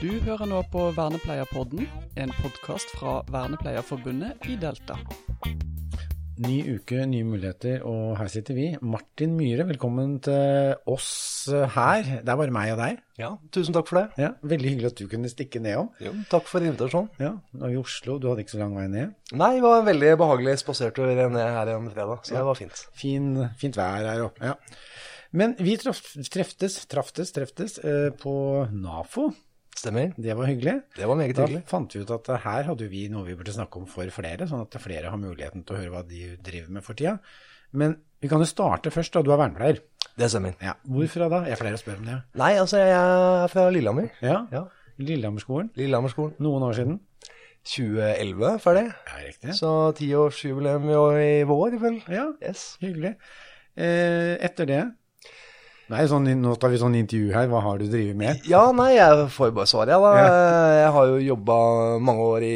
Du hører nå på Vernepleierpodden, en podkast fra Vernepleierforbundet i Delta. Ny uke, nye muligheter, og her sitter vi. Martin Myhre, velkommen til oss her. Det er bare meg og deg. Ja, tusen takk for det. Ja, Veldig hyggelig at du kunne stikke nedom. Jo, takk for invitasjonen. Ja, nå er vi i Oslo, du hadde ikke så lang vei ned. Nei, det var en veldig behagelig spasertur ned her en fredag, så det var fint. Fin, fint vær her oppe, ja. Men vi treftes, treftes, traftes, treftes eh, på NAFO. Stemmer. Det var hyggelig. Det var meget Da hyggelig. fant vi ut at eh, her hadde vi noe vi burde snakke om for flere, sånn at flere har muligheten til å høre hva de driver med for tida. Men vi kan jo starte først, da. Du er vernepleier. Det stemmer. Ja, Hvorfra da? Jeg pleier å spørre om det. Nei, altså, jeg er fra Lillehammer. Ja, Ja, Lillehammerskolen. Lillehammerskolen. Noen år siden. 2011 ferdig. Ja, riktig. Så tiårsjubileum i år i vår, vel. Ja, Yes. hyggelig. Eh, etter det Nei, sånn, nå tar vi sånn intervju her. Hva har du drevet med? Ja, nei, jeg får bare svare, jeg, da. Ja. Jeg har jo jobba mange år i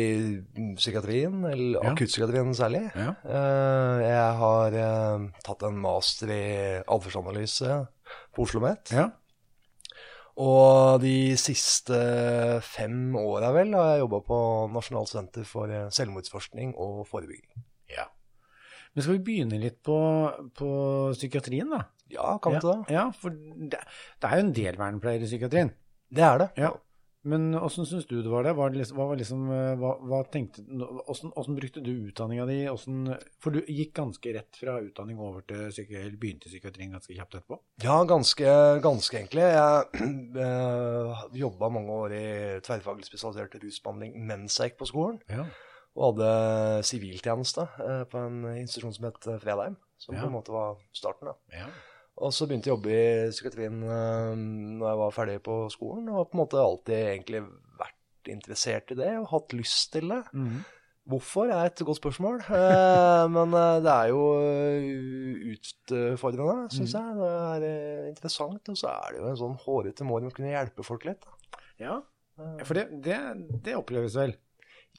psykiatrien, eller Ja. akuttpsykiatrien særlig. Ja. Eh, Jeg har eh, tatt en master i atferdsanalyse på Oslo OsloMet. Ja. Og de siste fem åra vel har jeg jobba på Nasjonalt senter for eh, selvmordsforskning og forebygging. ja. Men skal vi begynne litt på, på psykiatrien, da? Ja, kan vi ja. det? Ja, for det, det er jo en del vernepleiere i psykiatrien. Det er det. Ja. Men åssen syns du det var det? Var det liksom, hva, var liksom, eh, hva, hva tenkte hvordan, hvordan, brukte du utdanninga di? Hvordan, For du gikk ganske rett fra utdanning over til psyki- begynte i psykiatrien ganske kjapt etterpå? Ja, ganske, ganske egentlig. Jeg øh, jobba mange år i tverrfaglig spesialisert rusbehandling mens jeg gikk på skolen. Ja. Og hadde siviltjeneste eh, på en institusjon som het Fredheim. Som Ja. på en måte var starten. da. ja. Og så begynte jeg å jobbe i psykiatrien uh, når jeg var ferdig på skolen, og har på en måte alltid egentlig vært interessert i det og hatt lyst til det. Mm. Hvorfor er et godt spørsmål, Eh, men eh, det er jo eh, utfordrende, syns jeg. Det er eh, interessant, og så er det jo en sånn hårete måte å kunne hjelpe folk litt. da. ja. For det, det, det oppleves vel?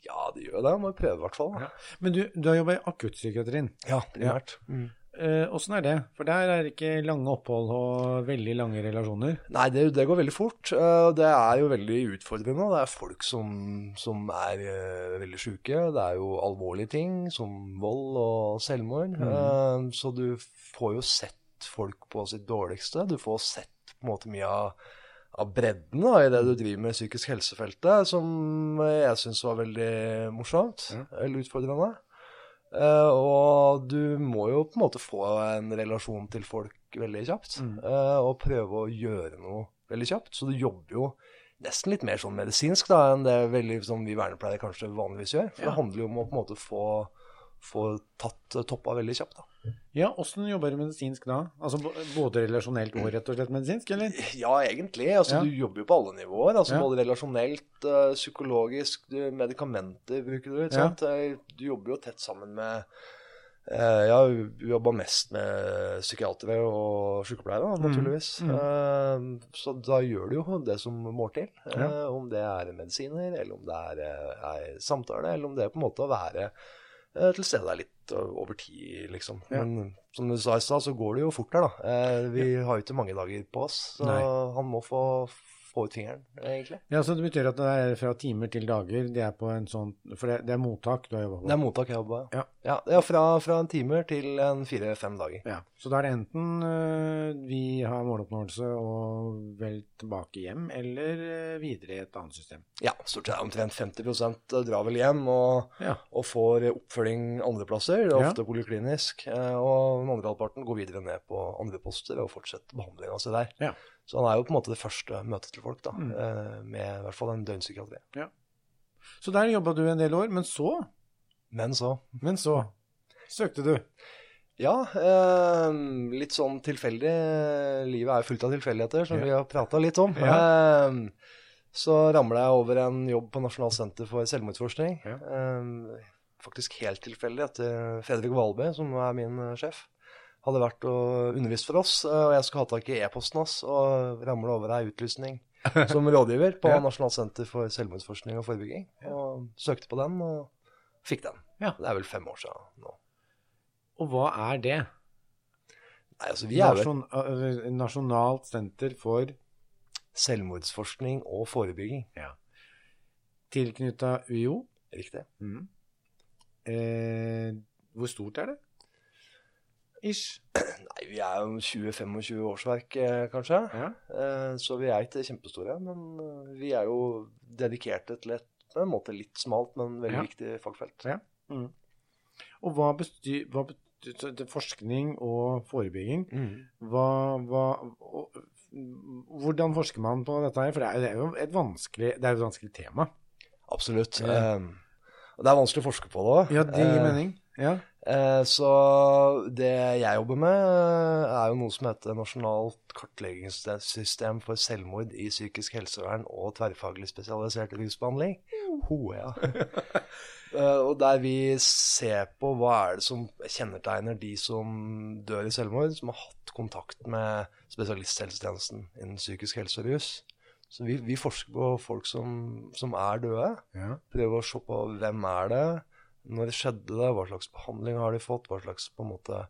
Ja, det gjør det. Må jo prøve, i hvert fall. Ja. Men du, du har jobba i akuttpsykiatrien. Ja, primært. Mm. Eh, Åssen er det? For der er det ikke lange opphold og veldig lange relasjoner. Nei, det, det går veldig fort. eh, Det er jo veldig utfordrende. Det er folk som, som er eh, veldig sjuke. Det er jo alvorlige ting som vold og selvmord. Eh, Så du får jo sett folk på sitt dårligste. Du får sett på en måte mye av, av bredden da, i det du driver med i psykisk helsefeltet, som jeg syns var veldig morsomt. Eller utfordrende. Uh, og du må jo på en måte få en relasjon til folk veldig kjapt. eh, og prøve å gjøre noe veldig kjapt. Så du jobber jo nesten litt mer sånn medisinsk da, enn det veldig som vi vernepleiere kanskje vanligvis gjør. For Ja. det handler jo om å på en måte få, få tatt eh, toppa veldig kjapt. da. Ja, åssen jobber du medisinsk da? Altså Både relasjonelt og rett og slett medisinsk, eller? Ja, egentlig. Altså, Ja. Du jobber jo på alle nivåer. altså Ja. Både relasjonelt, eh, psykologisk, medikamenter bruker du. ikke sant? Ja. Du jobber jo tett sammen med eh, Jeg har jobba mest med psykiatere og sykepleiere, naturligvis. Mm. Mm. så da gjør du jo det som må til. eh. Om det er medisiner, eller om det er, eh, er samtale, eller om det er på en måte å være eh, til stede der litt eh, over tid, liksom. Ja. Men som du sa i stad, så går det jo fort der, da. Eh, vi har jo ikke mange dager på oss, så Nei. han må få, få ut fingeren, egentlig. Ja, Så det betyr at det er fra timer til dager? Det er på en sånn For det, det er mottak du har jobba på? Det er mottak jeg jobber Ja. ja. ja fra, fra en timer til en fire-fem dager. Ja, Så da er det enten uh, vi har måloppnåelse og vel tilbake hjem, eller uh, videre i et annet system. Ja, stort sett omtrent 50 drar vel hjem og, Ja. og får oppfølging andre plasser, Ja. ofte poliklinisk. Uh, Og den andre halvparten går videre ned på andre poster og fortsetter behandlinga si der. Ja. Så han er jo på en måte det første møtet til folk, da, Mm. eh, med i hvert fall en døgnpsykiatri. Så der jobba du en del år, men så, Men så men så søkte du. Ja, eh, litt sånn tilfeldig. Livet er jo fullt av tilfeldigheter, som Ja. vi har prata litt om. Ja. Eh, så ramla jeg over en jobb på Nasjonalt senter for selvmordsforskning. Ja. Eh, faktisk helt tilfeldig etter Fredrik Valby, som er min eh, sjef. Hadde vært og undervist for oss, eh, og jeg skulle ha tak i e-posten hans, og ramla over ei utlysning som rådgiver på Ja. Nasjonalt senter for selvmordsforskning og forebygging. Og søkte på den, og fikk den. Ja. Det er vel fem år siden nå. Og hva er det? Nei, altså vi er vel Nasjon, øh, nasjonalt senter for selvmordsforskning og forebygging. Ja. Tilknytta UiO. Riktig. Mm. Eh, hvor stort er det? Ish. Nei, vi er jo 20-25 årsverk, eh, kanskje. Ja. Eh, så vi er ikke kjempestore. Men eh, vi er jo dedikerte til et på en måte litt smalt, men veldig Ja. viktig fagfelt. Ja. Mm. Og hva bestyr, hva betyr forskning og forebygging? Mm. Hva, hva, og, hvordan forsker man på dette her? For det er, jo et vanskelig, det er et vanskelig tema. Absolutt. Eh, det er vanskelig å forske på det òg. Ja, det gir mening. Ja. Eh, så det jeg jobber med, eh, er jo noe som heter Nasjonalt kartleggingssystem for selvmord i psykisk helsevern og tverrfaglig spesialisert rusbehandling. HOEA. ja og der vi ser på hva er det som kjennetegner de som dør i selvmord, som har hatt kontakt med spesialisthelsetjenesten innen psykisk helse og rus. Så vi, vi forsker på folk som, som er døde. Ja. Prøver å se på hvem er det, når det skjedde det, hva slags behandling har de fått, hva slags på en måte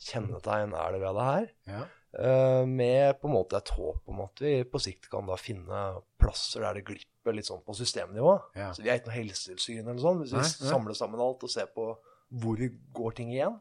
kjennetegn er det ved det her. Ja. Uh, med på en måte et håp om at vi på sikt kan da finne plasser der det glipper litt sånn på systemnivå. Ja. Så vi er ikke noe helsetilsyn eller sånn. Hvis vi Nei, samler sammen alt og ser på hvor går ting igjen,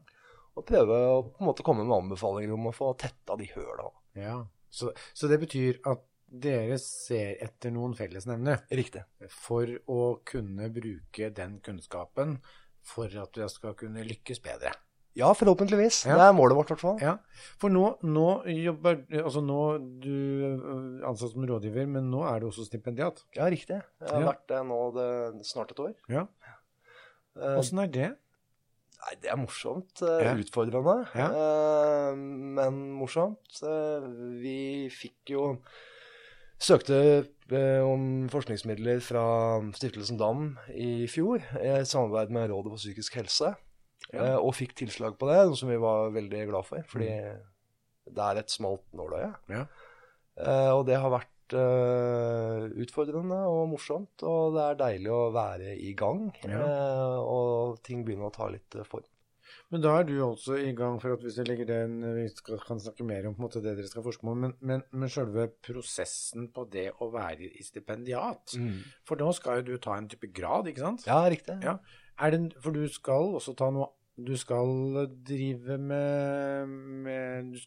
og prøve å på en måte komme med anbefalinger om å få tetta de høla. ja. Så, så det betyr at dere ser etter noen fellesnevner Riktig. for å kunne bruke den kunnskapen for at dere skal kunne lykkes bedre. Ja, forhåpentligvis. Ja. Det er målet vårt, i hvert fall. Ja, for nå, nå jobber Altså nå du er ansatt som rådgiver, men nå er du også stipendiat. Ja, riktig. Jeg har Ja. vært det nå det, snart et år. Ja. Eh, Åssen er det? Nei, det er morsomt. eh, Ja. Utfordrende, Ja. eh, men morsomt. Eh, vi fikk jo Søkte eh, om forskningsmidler fra Stiftelsen DAM i fjor, i samarbeid med Rådet for psykisk helse, Ja. eh, og fikk tilslag på det, noe som vi var veldig glad for, fordi det er et smalt nåløye. Ja. Eh, og det har vært eh, utfordrende og morsomt, og det er deilig å være i gang, Ja. eh, og ting begynner å ta litt eh, form. Men da er du også i gang for at hvis jeg legger den Vi skal, kan snakke mer om måte det dere skal forske på, men, men, men selve prosessen på det å være i stipendiat For nå skal jo du ta en type grad, ikke sant? Ja, riktig. Ja. Er det, for du skal også ta noe Du skal drive med, Du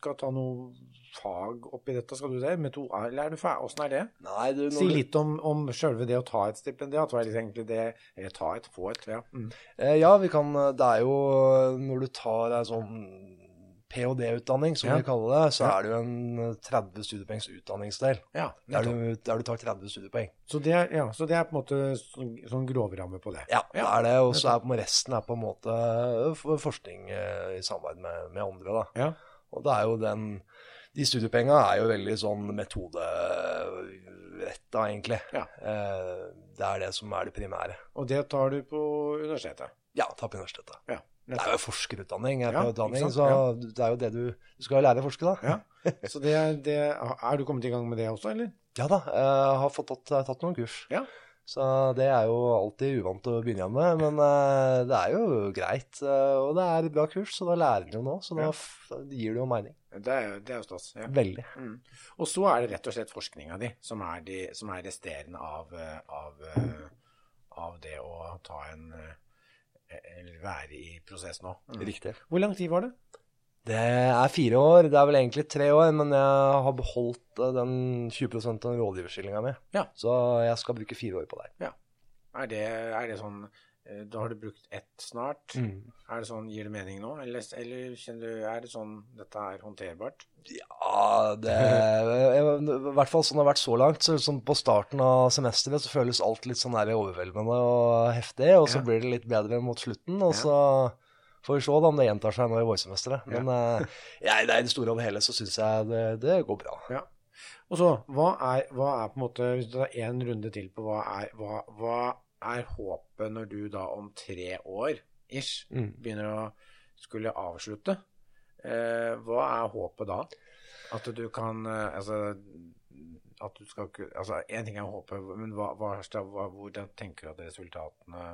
skal ta noe fag oppi dette, skal du det? Meto, eller er du ferdig? Åssen er det? Nei, du, Si litt om, om selve det å ta et stipendiat. Hva er det egentlig det Eller ta et, få et. Ja. Mm. Eh, Ja, vi kan Det er jo Når du tar ei sånn ph.d.-utdanning, som Ja. vi kaller det, så Ja. er det jo en 30 studiepoengs utdanningsdel. ja Der du, der du tar 30 studiepoeng. Så, det er, ja, så det er på en måte sånn, sånn grovramme på det. Ja, det er det. Og så er på resten er på en måte forskning eh, i samarbeid med, med andre, da. Ja. Og det er jo den De studiepenga er jo veldig sånn metoderetta, egentlig. Ja. Eh, Det er det som er det primære. Og det tar du på universitetet. Ja, tar på universitetet. Ja, Det er jo forskerutdanning. Er Ja, utdanning, så det er jo det du Du skal jo lære å forske, da. Ja. Så det, det, er du kommet i gang med det også, eller? Ja da, jeg har fått tatt, tatt noen kurs. Ja. Så det er jo alltid uvant å begynne med, men eh, det er jo greit. eh, og det er et bra kurs, så da lærer du jo nå, så da Ja. gir det jo mening. Det er, jo- det er jo stas. Ja. Veldig. Mm. Og så er det rett og slett forskninga di som er, de, som er resterende av, eh, av, av det å ta en Eller være i prosess nå. Mm. Riktig. Hvor lang tid var det? Det er fire år, det er vel egentlig tre år, men jeg har beholdt eh, den 20 av rådgiverstillinga mi. Ja. Så jeg skal bruke fire år på det. Er det, er det sånn eh, Da har du brukt ett snart. Er det sånn, Gir det mening nå? Eller, eller du, er det sånn Dette er håndterbart? Ja, det I hvert fall sånn det har vært så langt. Så sånn på starten av semesteret så føles alt litt sånn overveldende og heftig, og så Ja. blir det litt bedre mot slutten, og så får vi se da om det gjentar seg nå i vårsemesteret. Men eh, ja, det er i det store og hele så syns jeg det, det går bra. Ja. Og så, hva er, hva er på en måte Hvis du tar én runde til på hva er, hva, hva er håpet når du da om tre år ish Mm. begynner å skulle avslutte? Eh, hva er håpet da? At du kan eh, Altså at du skal Altså, én ting er håpet, men hva, hva, hva, hvordan tenker du at resultatene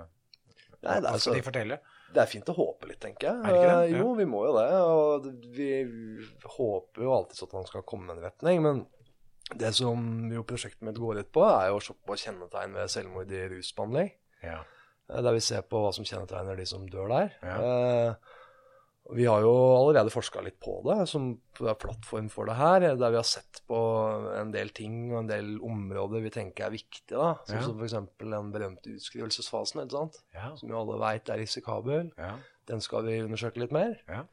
Nei, det er Hva skal så- de fortelle? Det er fint å håpe litt, tenker jeg. Er det ikke det? Eh, Jo, vi må jo det. Og vi håper jo alltid sånn at man skal komme med en retning, men Det som jo prosjektet mitt går ut på, er jo å se på kjennetegn ved selvmord i rusbehandling. Ja. Eh, Der vi ser på hva som kjennetegner de som dør der. Ja. Eh, vi har jo allerede forska litt på det, som er plattform for det her. Der vi har sett på en del ting og en del områder vi tenker er viktige. da, Som, Ja. som f.eks. den berømte utskrivelsesfasen, ikke sant? Ja. som jo alle veit er risikabel. Ja. Den skal vi undersøke litt mer. Ja.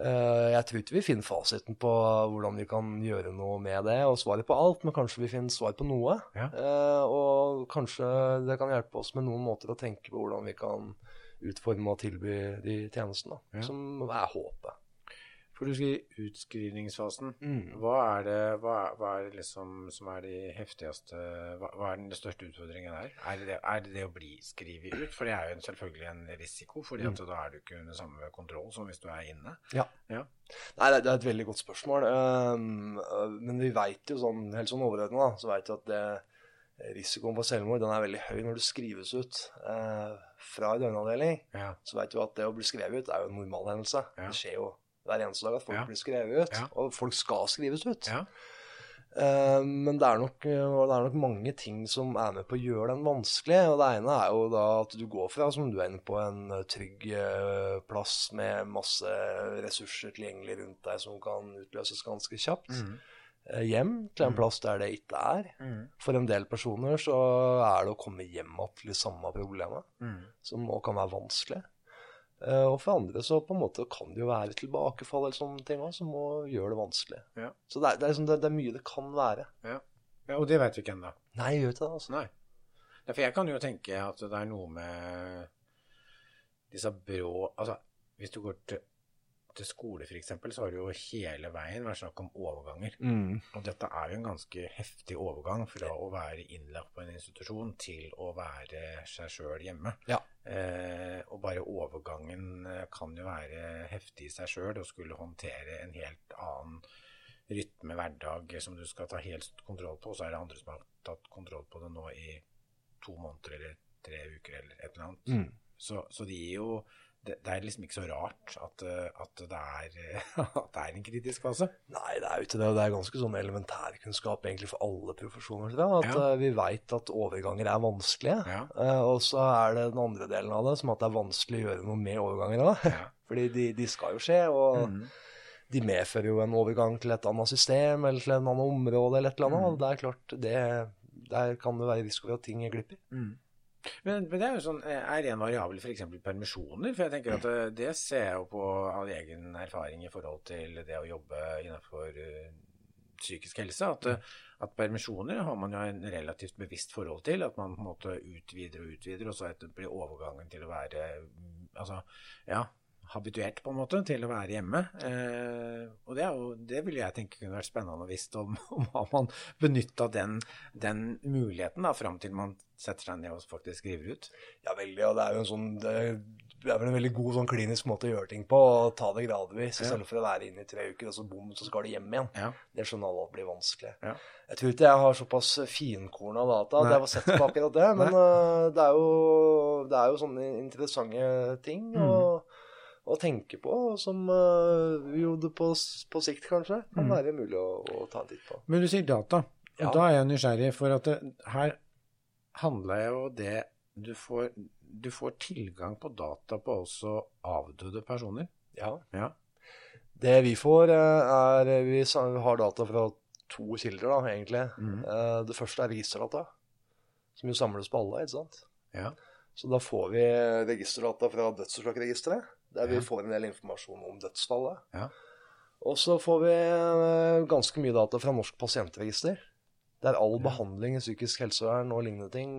Eh, Jeg tror ikke vi finner fasiten på hvordan vi kan gjøre noe med det, og svaret på alt, men kanskje vi finner svar på noe. Eh, Og kanskje det kan hjelpe oss med noen måter å tenke på hvordan vi kan utforme og tilby de tjenestene, Ja. som er håpet. For du skriver utskrivningsfasen. Mm. Hva er det, hva, hva er det liksom som er de heftigste Hva, hva er den største utfordringen der? Er det er det det å bli skrevet ut? For det er jo selvfølgelig en risiko, fordi mm. da er du ikke under samme kontroll som hvis du er inne. Ja. Ja. Nei, det er et veldig godt spørsmål. Um, men vi veit jo sånn, helt sånn overordna, så veit vi at det, risikoen for selvmord den er veldig høy når du skrives ut eh, fra en døgnavdeling. Ja. Så veit du at det å bli skrevet ut er jo en normalhendelse. Ja. Det skjer jo hver eneste dag at folk Ja. blir skrevet ut. Og folk skal skrives ut. Ja. Eh, men det er, nok, det er nok mange ting som er med på å gjøre den vanskelig. Og det ene er jo da at du går fra, som du er inne på, en eh, trygg eh, plass med masse ressurser tilgjengelig rundt deg som kan utløses ganske kjapt, Mm. Eh, hjem til en plass der det ikke er. Mm. For en del personer så er det å komme hjem igjen til det samme problemet, Mm. som også kan være vanskelig. Eh, Og for andre så på en måte kan det jo være tilbakefall eller sånne ting også, som må gjøre det vanskelig. Ja. Så det er, det, er liksom, det, det er mye det kan være. ja, og det vet vi ikke ennå. Nei, gjør ikke det, altså. Nei, For jeg kan jo tenke at det er noe med disse brå Altså, hvis du går til, til skole f.eks., så har det jo hele veien vært snakk om overganger. Mm. Og dette er jo en ganske heftig overgang fra å være innlagt på en institusjon til å være seg sjøl hjemme. Ja. Eh, og bare overgangen eh, kan jo være heftig i seg sjøl, å skulle håndtere en helt annen rytme hverdag som du skal ta helt kontroll på, og så er det andre som har tatt kontroll på det nå i to måneder eller tre uker eller et eller annet. Mm. Så, så det gir jo det, det er liksom ikke så rart at, eh, at, det er, at det er en kritisk fase. Nei, det er jo ikke det. og Det er ganske sånn elementærkunnskap egentlig for alle profesjoner. Tror jeg, at Ja. eh, vi veit at overganger er vanskelige. Ja. Eh, og så er det den andre delen av det, som at det er vanskelig å gjøre noe med overganger Da. Ja. Fordi de, de skal jo skje, og Mm. de medfører jo en overgang til et annet system eller til en annen område eller et eller annet. Mm. Og det er klart, det, der kan det være risiko for at ting er glipper. Mm. Men, men det er jo sånn, er en variabel f.eks. permisjoner? For jeg tenker at det, det ser jeg jo på av egen erfaring i forhold til det å jobbe innenfor eh, psykisk helse. At, eh, at permisjoner har man jo en relativt bevisst forhold til. At man på en måte utvider og utvider, og så blir overgangen til å være mm, altså, ja, habituert på en måte til å være hjemme. Eh, og det, er jo, det ville jeg tenke kunne vært spennende å visst om, om har man benytta den, den muligheten da, fram til man setter seg ned og faktisk skriver ut. Ja, veldig. Og det er jo en sånn det er vel en veldig god sånn klinisk måte å gjøre ting på. og ta det gradvis, Ja. Selv for å være inne i tre uker, og så bom, så skal du hjem igjen. Ja. Det skjønner alle at blir vanskelig. Ja. Jeg tror ikke jeg har såpass finkorna data at jeg var sett på akkurat det, men uh, det, er jo, det er jo sånne interessante ting Mm. Å, tenke på, som vi jo det på, på sikt kanskje kan Mm. være mulig å, å ta en titt på. Men du sier data, og Ja. da er jeg nysgjerrig, for at det, her handler jo det du får, du får tilgang på data på også avdøde personer. Ja. Ja. Det vi får, øh, er Vi har data fra to kilder, da, egentlig. Eh, Det første er registerdata, som jo samles på alle, ikke sant. Ja. Så da får vi registerdata fra dødsårsaksregisteret, der vi Ja. får en del informasjon om dødsfallet. Ja. Og så får vi eh, ganske mye data fra Norsk pasientregister, der all behandling i psykisk helsevern og lignende ting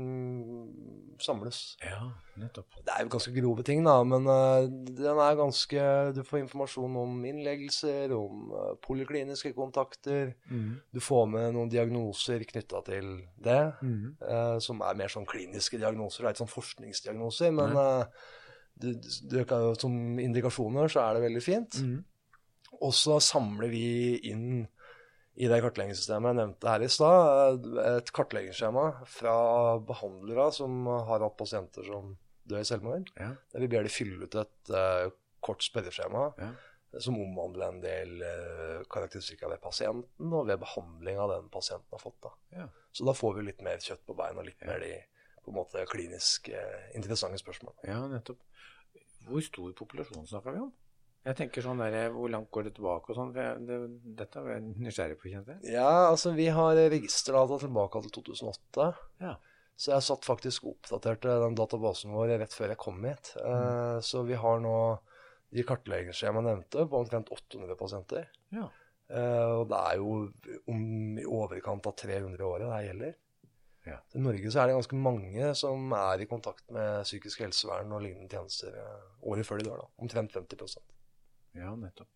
samles. ja, nettopp. Det er jo ganske grove ting, da, men eh, den er ganske Du får informasjon om innleggelser, om eh, polikliniske kontakter. Mm. Du får med noen diagnoser knytta til det, mm. som er mer sånn kliniske diagnoser. Det er ikke sånn forskningsdiagnoser, men eh, du, det, som indikasjoner så er det veldig fint. Mm. Og så samler vi inn i det kartleggingssystemet jeg nevnte her i stad, et kartleggingsskjema fra behandlere som har hatt pasienter som dør i selvmord. Ja. Der vi ber de fylle ut et uh, kort spørreskjema Ja. som omhandler en del uh, karakteristikker ved pasienten og ved behandling av den pasienten har fått. Da. Ja. Så da får vi litt mer kjøtt på beina og litt mer de på en måte klinisk eh, interessante spørsmål. Ja, nettopp. Hvor stor populasjon snakker vi om? Jeg tenker sånn der, Hvor langt går det tilbake og sånn? Det, dette er jeg nysgjerrig på, kjente jeg. Ja, altså vi har registerdata tilbake til 2008. Ja. Så jeg satt faktisk oppdaterte den databasen vår rett før jeg kom hit. Eh, så vi har nå de kartleggingsskjemaene jeg nevnte, på omtrent 800 pasienter. Ja. Eh, og det er jo om i overkant av 300 i året det gjelder. Ja. I Norge så er det ganske mange som er i kontakt med psykisk helsevern og lignende tjenester eh, året før de dør. da. Omtrent 50 Ja, nettopp.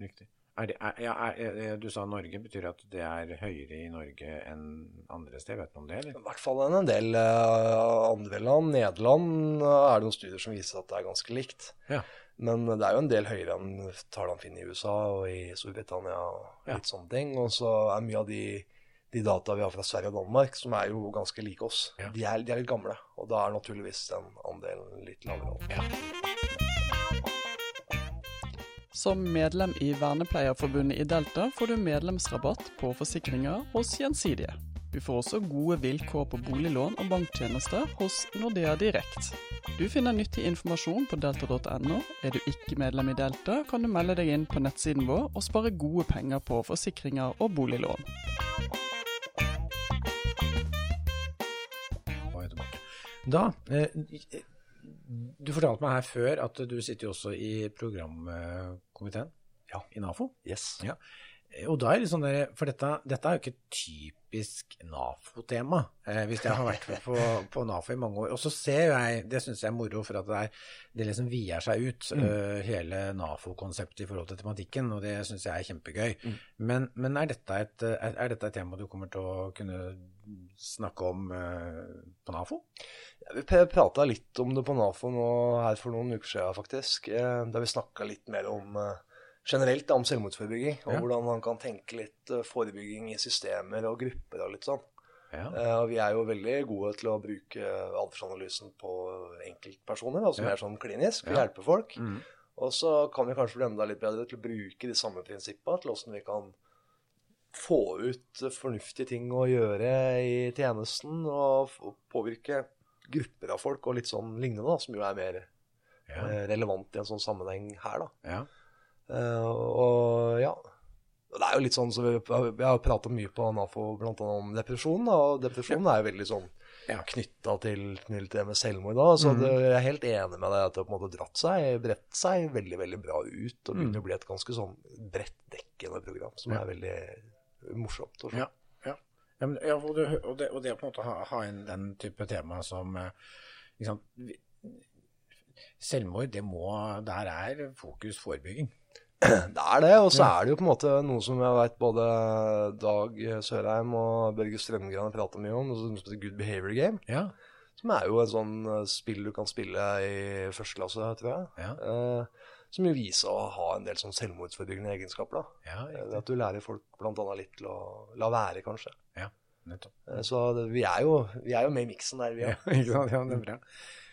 Riktig. Er det, er, ja, er, du sa Norge. Betyr det at det er høyere i Norge enn andre steder? Vet du om det, eller? I hvert fall enn en del eh, andre land. Nederland eh, er det noen studier som viser at det er ganske likt. Ja. Men det er jo en del høyere enn tallene finner i USA og i Storbritannia og Ja. sånne ting. Og så er mye av de, de data vi har fra Sverige og Danmark, som er jo ganske like oss, Ja. de, er, de er litt gamle. Og da er naturligvis den andelen litt lavere. Som medlem i Vernepleierforbundet i Delta får du medlemsrabatt på forsikringer hos Gjensidige. Du får også gode vilkår på boliglån og banktjenester hos Nordea Direkt. Du finner nyttig informasjon på delta.no. Er du ikke medlem i Delta, kan du melde deg inn på nettsiden vår og spare gode penger på forsikringer og boliglån. Da eh, Du fortalte meg her før at du sitter jo også i programkomiteen Ja. i NAFO. Yes. Ja. Og da er det sånn der, For dette, dette er jo ikke et typisk NAFO-tema, eh, hvis jeg har vært på, på NAFO i mange år. Og så ser jo jeg, det syns jeg er moro, for at det, er, det liksom vier seg ut, eh, hele NAFO-konseptet i forhold til tematikken, og det syns jeg er kjempegøy. Men, men er, dette et, er, er dette et tema du kommer til å kunne snakke om uh, på NAFO? Ja, Vi prata litt om det på NAFO nå her for noen uker siden, faktisk. eh, Da vi snakka litt mer om eh, generelt da, om selvmordsforebygging. Og Ja. hvordan man kan tenke litt eh, forebygging i systemer og grupper og litt sånn. Ja. Uh, vi er jo veldig gode til å bruke aldersanalysen på enkeltpersoner, altså Ja. mer sånn klinisk, for å hjelpe folk. Mm. Og så kan vi kanskje bli enda litt bedre til å bruke de samme prinsippa til åssen vi kan få ut fornuftige ting å gjøre i tjenesten, og f- påvirke grupper av folk og litt sånn lignende, da, som jo er mer Ja. eh, relevant i en sånn sammenheng her, da. ja. Eh, og ja. Det er jo litt sånn så vi, har prata mye på NAFO annet om depresjon, da, og depresjon er jo veldig sånn Ja. knytta til, til det med selvmord. da, så mm. det, Jeg er helt enig med deg at det har på en måte dratt seg, bredt seg veldig veldig bra ut. Og begynner å bli et ganske sånn bredt dekkende program, som. Ja. er veldig morsomt. Og. Ja, ja. ja, men, og, det, og, det, og det å på en måte ha, ha inn den type tema som liksom, Selvmord, det må Der er fokus forebygging. Det er det, og så er det jo på en måte noe som jeg vet både Dag Sørheim og Børge Strømgren har prata mye om, som heter Good Behavior Game. Ja. Som er jo en sånn eh, spill du kan spille i første klasse, tror jeg. Ja. Eh, som jo viser å ha en del sånn selvmordsforebyggende egenskaper. da. Ja, det at du lærer folk bl.a. litt til å la være, kanskje. ja nettopp. Eh, så det, vi, er jo, vi er jo med i miksen der, vi òg. Ja, ja, det er bra.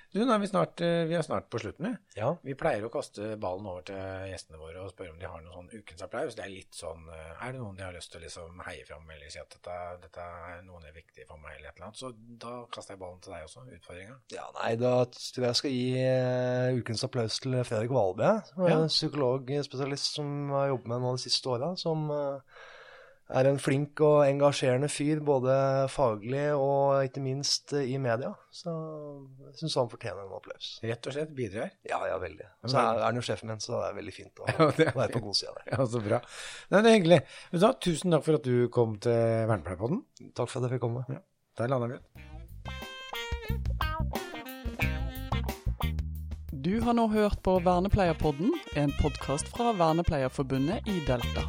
Du, nå er vi snart, eh, vi er snart på slutten. Ja. Vi pleier å kaste ballen over til gjestene våre og spørre om de har noen sånn ukens applaus. Det Er litt sånn, eh, er det noen de har lyst til å liksom heie fram eller si at dette, dette er noen er viktig for meg, eller et eller annet? Så da kaster jeg ballen til deg også, utfordringa. ja, nei, da tror jeg jeg skal gi eh, ukens applaus til Fredrik Valbe, som er Ja. psykologspesialist som har jobbet med noe de siste åra. Som er en flink og engasjerende fyr, både faglig og ikke minst eh, i media. Så jeg syns han fortjener en applaus. Rett og slett bidrar. Ja, ja, veldig. Så er, han jo sjefen min, så det er veldig fint å Ja, det er være på godsida der. Ja, så bra. Nei, det er hyggelig. Men da, tusen takk for at du kom til Vernepleierpodden. Takk for at jeg fikk komme. Ja, Der lander vi. Du har nå hørt på Vernepleierpodden, en podkast fra Vernepleierforbundet i Delta.